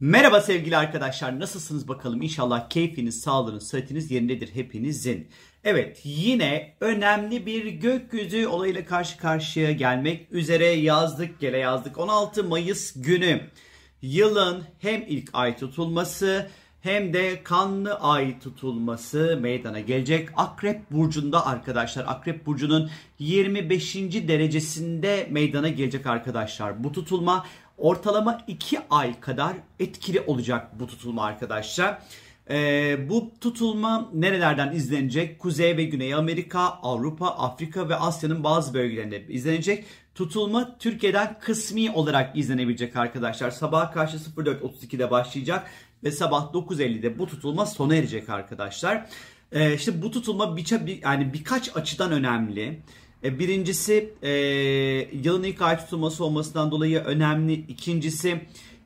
Merhaba sevgili arkadaşlar nasılsınız bakalım İnşallah keyfiniz, sağlığınız, sıhhatiniz yerindedir hepinizin. Evet yine önemli bir gökyüzü olayıyla karşı karşıya gelmek üzere yazdık gele yazdık 16 Mayıs günü. Yılın hem ilk ay tutulması hem de kanlı ay tutulması meydana gelecek. Akrep burcunda arkadaşlar Akrep burcunun 25. derecesinde meydana gelecek arkadaşlar. Bu tutulma ortalama 2 ay kadar etkili olacak bu tutulma arkadaşlar. Ee, bu tutulma nerelerden izlenecek? Kuzey ve Güney Amerika, Avrupa, Afrika ve Asya'nın bazı bölgelerinde izlenecek. Tutulma Türkiye'den kısmi olarak izlenebilecek arkadaşlar. Sabah karşı 04.32'de başlayacak ve sabah 9.50'de bu tutulma sona erecek arkadaşlar. Ee, işte bu tutulma bir, yani birkaç açıdan önemli. E, birincisi e, yılın ilk ay tutulması olmasından dolayı önemli. İkincisi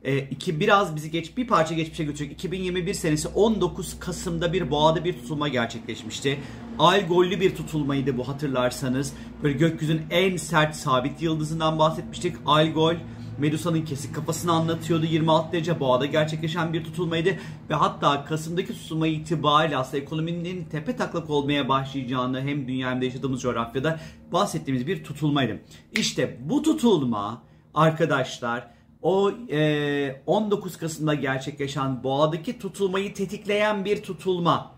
e, iki biraz bizi geç bir parça geçmişe götürecek. 2021 senesi 19 Kasım'da bir boğada bir tutulma gerçekleşmişti. Algollü bir tutulmaydı bu hatırlarsanız. Böyle gökyüzünün en sert sabit yıldızından bahsetmiştik. Algol Medusa'nın kesik kafasını anlatıyordu. 26 derece boğada gerçekleşen bir tutulmaydı. Ve hatta Kasım'daki tutulma itibariyle aslında ekonominin tepe taklak olmaya başlayacağını hem dünya yaşadığımız coğrafyada bahsettiğimiz bir tutulmaydı. İşte bu tutulma arkadaşlar o e, 19 Kasım'da gerçekleşen boğadaki tutulmayı tetikleyen bir tutulma.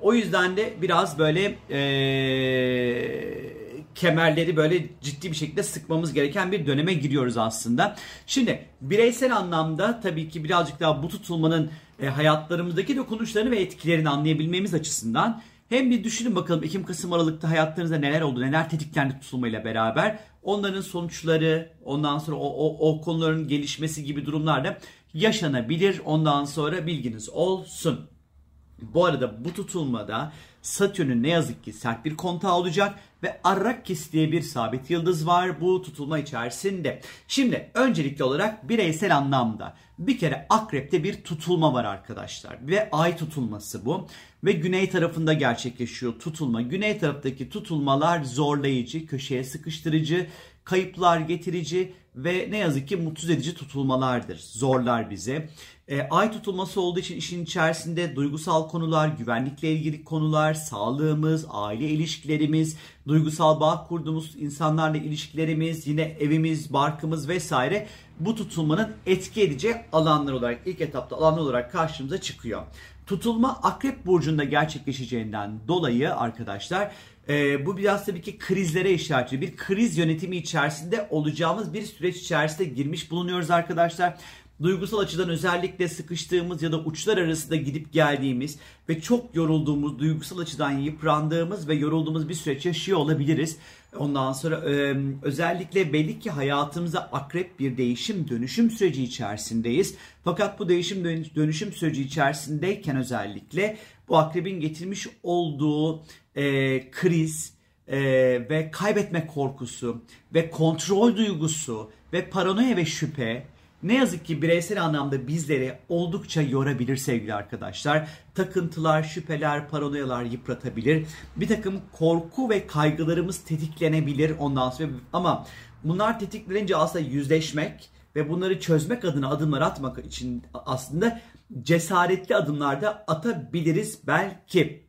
O yüzden de biraz böyle eee kemerleri böyle ciddi bir şekilde sıkmamız gereken bir döneme giriyoruz aslında. Şimdi bireysel anlamda tabii ki birazcık daha bu tutulmanın e, hayatlarımızdaki dokunuşlarını ve etkilerini anlayabilmemiz açısından hem bir düşünün bakalım Ekim-Kasım Aralık'ta hayatlarınızda neler oldu, neler tetiklendi tutulmayla beraber. Onların sonuçları, ondan sonra o, o, o konuların gelişmesi gibi durumlar da yaşanabilir. Ondan sonra bilginiz olsun. Bu arada bu tutulmada Satürn'ün ne yazık ki sert bir kontağı olacak ve Arrakis diye bir sabit yıldız var bu tutulma içerisinde. Şimdi öncelikli olarak bireysel anlamda bir kere akrepte bir tutulma var arkadaşlar ve ay tutulması bu ve güney tarafında gerçekleşiyor tutulma. Güney taraftaki tutulmalar zorlayıcı, köşeye sıkıştırıcı, kayıplar getirici ve ne yazık ki mutsuz edici tutulmalardır. Zorlar bize. E, ay tutulması olduğu için işin içerisinde duygusal konular, güvenlikle ilgili konular, sağlığımız, aile ilişkilerimiz, duygusal bağ kurduğumuz insanlarla ilişkilerimiz, yine evimiz, barkımız vesaire bu tutulmanın etki edeceği alanlar olarak ilk etapta alanlar olarak karşımıza çıkıyor. Tutulma Akrep Burcu'nda gerçekleşeceğinden dolayı arkadaşlar e, bu biraz tabii ki krizlere işaret ediyor. Bir kriz yönetimi içerisinde olacağımız bir süreç içerisinde girmiş bulunuyoruz arkadaşlar duygusal açıdan özellikle sıkıştığımız ya da uçlar arasında gidip geldiğimiz ve çok yorulduğumuz, duygusal açıdan yıprandığımız ve yorulduğumuz bir süreç yaşıyor olabiliriz. Ondan sonra özellikle belli ki hayatımıza akrep bir değişim dönüşüm süreci içerisindeyiz. Fakat bu değişim dönüşüm süreci içerisindeyken özellikle bu akrebin getirmiş olduğu e, kriz, e, ve kaybetme korkusu ve kontrol duygusu ve paranoya ve şüphe ne yazık ki bireysel anlamda bizleri oldukça yorabilir sevgili arkadaşlar. Takıntılar, şüpheler, paranoyalar yıpratabilir. Bir takım korku ve kaygılarımız tetiklenebilir ondan sonra ama bunlar tetiklenince aslında yüzleşmek ve bunları çözmek adına adımlar atmak için aslında cesaretli adımlar da atabiliriz belki.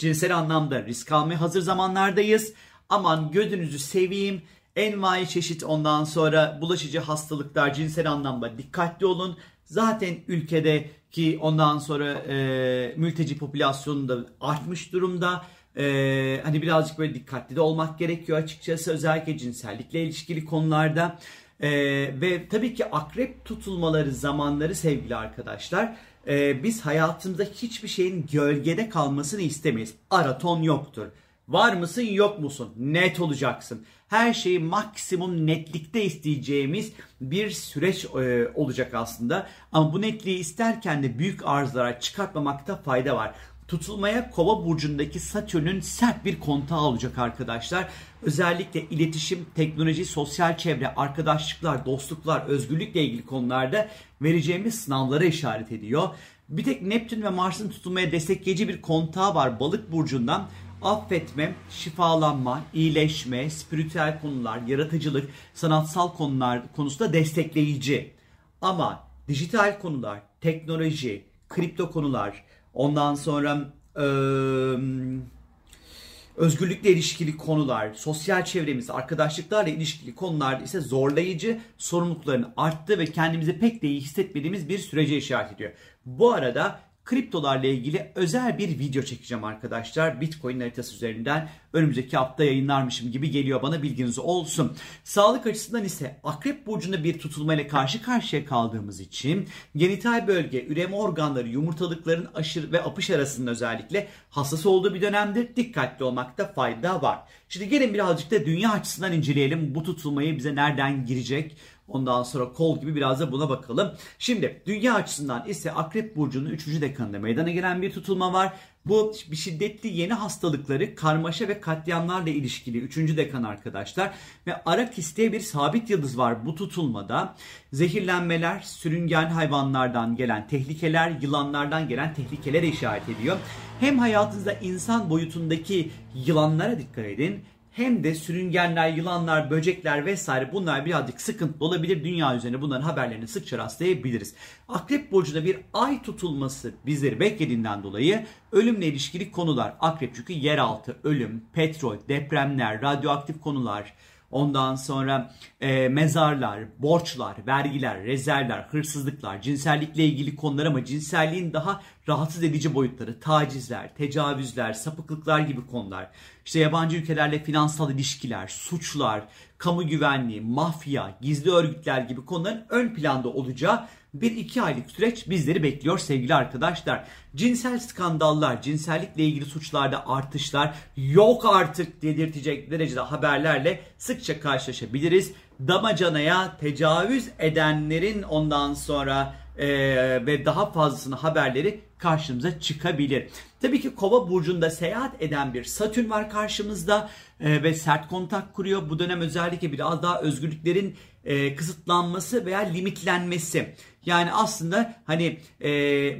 Cinsel anlamda risk almaya hazır zamanlardayız. Aman gözünüzü seveyim envai çeşit ondan sonra bulaşıcı hastalıklar cinsel anlamda dikkatli olun. Zaten ülkedeki ondan sonra e, mülteci popülasyonu da artmış durumda. E, hani birazcık böyle dikkatli de olmak gerekiyor açıkçası özellikle cinsellikle ilişkili konularda. E, ve tabii ki akrep tutulmaları zamanları sevgili arkadaşlar e, biz hayatımızda hiçbir şeyin gölgede kalmasını istemeyiz. Araton yoktur. Var mısın yok musun? Net olacaksın. Her şeyi maksimum netlikte isteyeceğimiz bir süreç e, olacak aslında. Ama bu netliği isterken de büyük arızalara çıkartmamakta fayda var tutulmaya kova burcundaki Satürn'ün sert bir kontağı olacak arkadaşlar. Özellikle iletişim, teknoloji, sosyal çevre, arkadaşlıklar, dostluklar, özgürlükle ilgili konularda vereceğimiz sınavlara işaret ediyor. Bir tek Neptün ve Mars'ın tutulmaya destekleyici bir kontağı var balık burcundan affetme, şifalanma, iyileşme, spiritüel konular, yaratıcılık, sanatsal konular konusunda destekleyici. Ama dijital konular, teknoloji, kripto konular, ondan sonra e, özgürlükle ilişkili konular, sosyal çevremiz, arkadaşlıklarla ilişkili konular ise zorlayıcı, sorumlulukların arttığı ve kendimizi pek de iyi hissetmediğimiz bir sürece işaret ediyor. Bu arada kriptolarla ilgili özel bir video çekeceğim arkadaşlar. Bitcoin haritası üzerinden önümüzdeki hafta yayınlarmışım gibi geliyor bana bilginiz olsun. Sağlık açısından ise akrep burcunda bir tutulmayla karşı karşıya kaldığımız için genital bölge, üreme organları, yumurtalıkların aşırı ve apış arasında özellikle hassas olduğu bir dönemdir. Dikkatli olmakta fayda var. Şimdi gelin birazcık da dünya açısından inceleyelim. Bu tutulmayı bize nereden girecek? Ondan sonra kol gibi biraz da buna bakalım. Şimdi dünya açısından ise Akrep Burcu'nun 3. dekanında meydana gelen bir tutulma var. Bu bir şiddetli yeni hastalıkları, karmaşa ve katliamlarla ilişkili 3. dekan arkadaşlar. Ve Arakis diye bir sabit yıldız var bu tutulmada. Zehirlenmeler, sürüngen hayvanlardan gelen tehlikeler, yılanlardan gelen tehlikelere işaret ediyor. Hem hayatınızda insan boyutundaki yılanlara dikkat edin hem de sürüngenler, yılanlar, böcekler vesaire bunlar birazcık sıkıntılı olabilir. Dünya üzerinde bunların haberlerini sıkça rastlayabiliriz. Akrep burcunda bir ay tutulması bizleri beklediğinden dolayı ölümle ilişkili konular. Akrep çünkü yeraltı, ölüm, petrol, depremler, radyoaktif konular, Ondan sonra e, mezarlar, borçlar, vergiler, rezervler, hırsızlıklar, cinsellikle ilgili konular ama cinselliğin daha rahatsız edici boyutları, tacizler, tecavüzler, sapıklıklar gibi konular. İşte yabancı ülkelerle finansal ilişkiler, suçlar, kamu güvenliği, mafya, gizli örgütler gibi konuların ön planda olacağı bir iki aylık süreç bizleri bekliyor sevgili arkadaşlar. Cinsel skandallar, cinsellikle ilgili suçlarda artışlar yok artık dedirtecek derecede haberlerle sıkça karşılaşabiliriz. Damacanaya tecavüz edenlerin ondan sonra e, ve daha fazlasını haberleri karşımıza çıkabilir. Tabii ki kova burcunda seyahat eden bir satürn var karşımızda e, ve sert kontak kuruyor. Bu dönem özellikle biraz daha özgürlüklerin e, kısıtlanması veya limitlenmesi. Yani aslında hani e,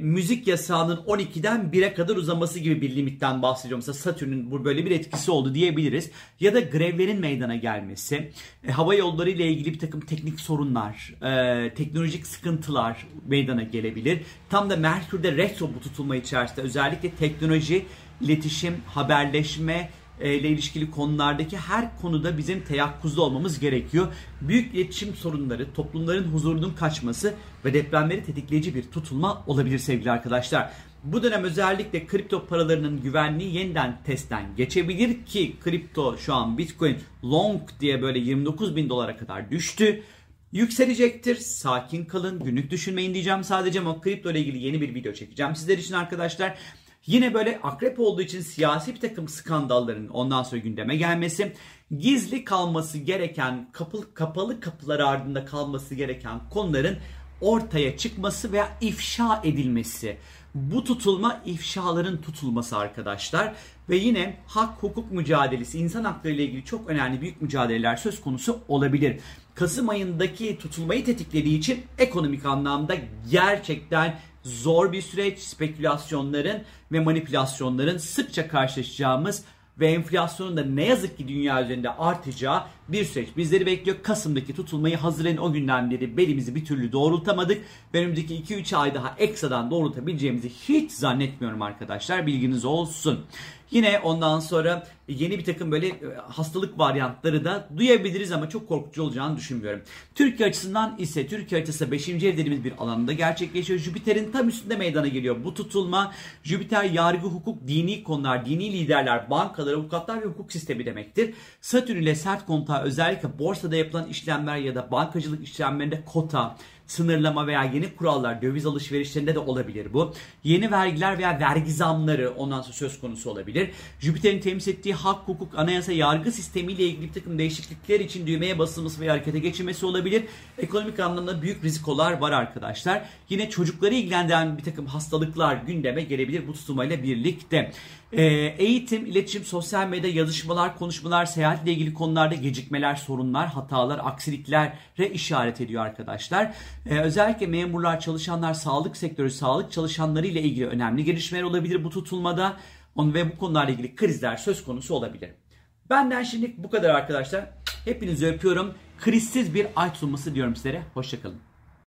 müzik yasağının 12'den 1'e kadar uzaması gibi bir limitten bahsediyorum. Mesela Satürn'ün bu böyle bir etkisi oldu diyebiliriz. Ya da grevlerin meydana gelmesi, e, hava yolları ile ilgili bir takım teknik sorunlar, e, teknolojik sıkıntılar meydana gelebilir. Tam da Merkür'de retro bu tutulma içerisinde özellikle teknoloji, iletişim, haberleşme, e, ile ilişkili konulardaki her konuda bizim teyakkuzda olmamız gerekiyor. Büyük iletişim sorunları, toplumların huzurunun kaçması ve depremleri tetikleyici bir tutulma olabilir sevgili arkadaşlar. Bu dönem özellikle kripto paralarının güvenliği yeniden testten geçebilir ki kripto şu an Bitcoin long diye böyle 29 bin dolara kadar düştü. Yükselecektir. Sakin kalın. Günlük düşünmeyin diyeceğim sadece ama kripto ile ilgili yeni bir video çekeceğim sizler için arkadaşlar. Yine böyle akrep olduğu için siyasi bir takım skandalların ondan sonra gündeme gelmesi, gizli kalması gereken, kapı, kapalı kapılar ardında kalması gereken konuların ortaya çıkması veya ifşa edilmesi. Bu tutulma ifşaların tutulması arkadaşlar. Ve yine hak hukuk mücadelesi, insan hakları ile ilgili çok önemli büyük mücadeleler söz konusu olabilir. Kasım ayındaki tutulmayı tetiklediği için ekonomik anlamda gerçekten zor bir süreç. Spekülasyonların ve manipülasyonların sıkça karşılaşacağımız ve enflasyonun da ne yazık ki dünya üzerinde artacağı bir süreç bizleri bekliyor. Kasım'daki tutulmayı hazırlayın o günden beri belimizi bir türlü doğrultamadık. Ve önümüzdeki 2-3 ay daha ekstradan doğrultabileceğimizi hiç zannetmiyorum arkadaşlar bilginiz olsun. Yine ondan sonra yeni bir takım böyle e, hastalık varyantları da duyabiliriz ama çok korkutucu olacağını düşünmüyorum. Türkiye açısından ise Türkiye haritası 5. ev dediğimiz bir alanda gerçekleşiyor. Jüpiter'in tam üstünde meydana geliyor bu tutulma. Jüpiter yargı, hukuk, dini konular, dini liderler, bankalar, avukatlar ve hukuk sistemi demektir. Satürn ile sert kontağı özellikle borsada yapılan işlemler ya da bankacılık işlemlerinde kota, sınırlama veya yeni kurallar döviz alışverişlerinde de olabilir bu. Yeni vergiler veya vergi zamları ondan sonra söz konusu olabilir. Jüpiter'in temsil ettiği hak, hukuk, anayasa, yargı sistemiyle ilgili bir takım değişiklikler için düğmeye basılması veya harekete geçirmesi olabilir. Ekonomik anlamda büyük rizikolar var arkadaşlar. Yine çocukları ilgilendiren bir takım hastalıklar gündeme gelebilir bu tutulmayla birlikte. Ee, eğitim, iletişim, sosyal medya, yazışmalar, konuşmalar, seyahatle ilgili konularda gecikmeler, sorunlar, hatalar, aksiliklere işaret ediyor arkadaşlar. Ee, özellikle memurlar, çalışanlar, sağlık sektörü, sağlık çalışanları ile ilgili önemli gelişmeler olabilir bu tutulmada. Ve bu konularla ilgili krizler söz konusu olabilir. Benden şimdi bu kadar arkadaşlar. Hepinizi öpüyorum. Krizsiz bir ay tutulması diyorum sizlere. Hoşçakalın.